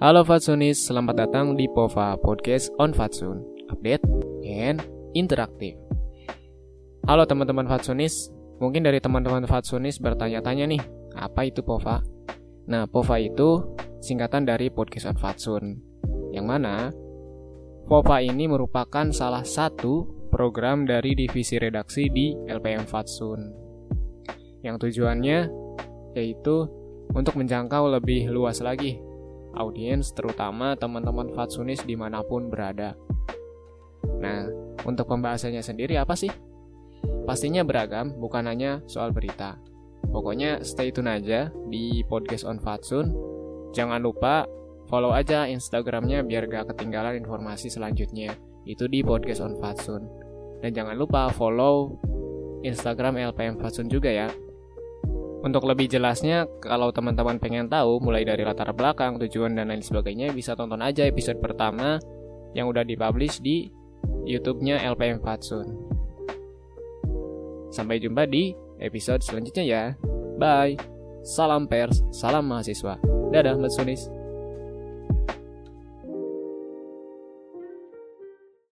Halo Fatsunis, selamat datang di POVA Podcast on Fatsun. Update and interaktif. Halo teman-teman Fatsunis Mungkin dari teman-teman Fatsunis bertanya-tanya nih Apa itu POVA? Nah, POVA itu singkatan dari Podcast on Fatsun Yang mana POVA ini merupakan salah satu program dari divisi redaksi di LPM Fatsun. Yang tujuannya yaitu untuk menjangkau lebih luas lagi audiens terutama teman-teman Fatsunis di mana pun berada. Nah, untuk pembahasannya sendiri apa sih? Pastinya beragam, bukan hanya soal berita. Pokoknya stay tune aja di podcast on Fatsun. Jangan lupa follow aja Instagramnya biar gak ketinggalan informasi selanjutnya. Itu di podcast on Fatsun. Dan jangan lupa follow Instagram LPM Fatsun juga ya. Untuk lebih jelasnya, kalau teman-teman pengen tahu mulai dari latar belakang, tujuan, dan lain sebagainya, bisa tonton aja episode pertama yang udah dipublish di YouTube-nya LPM Fatsun. Sampai jumpa di episode selanjutnya ya. Bye. Salam pers, salam mahasiswa. Dadah, Mbak Sunis.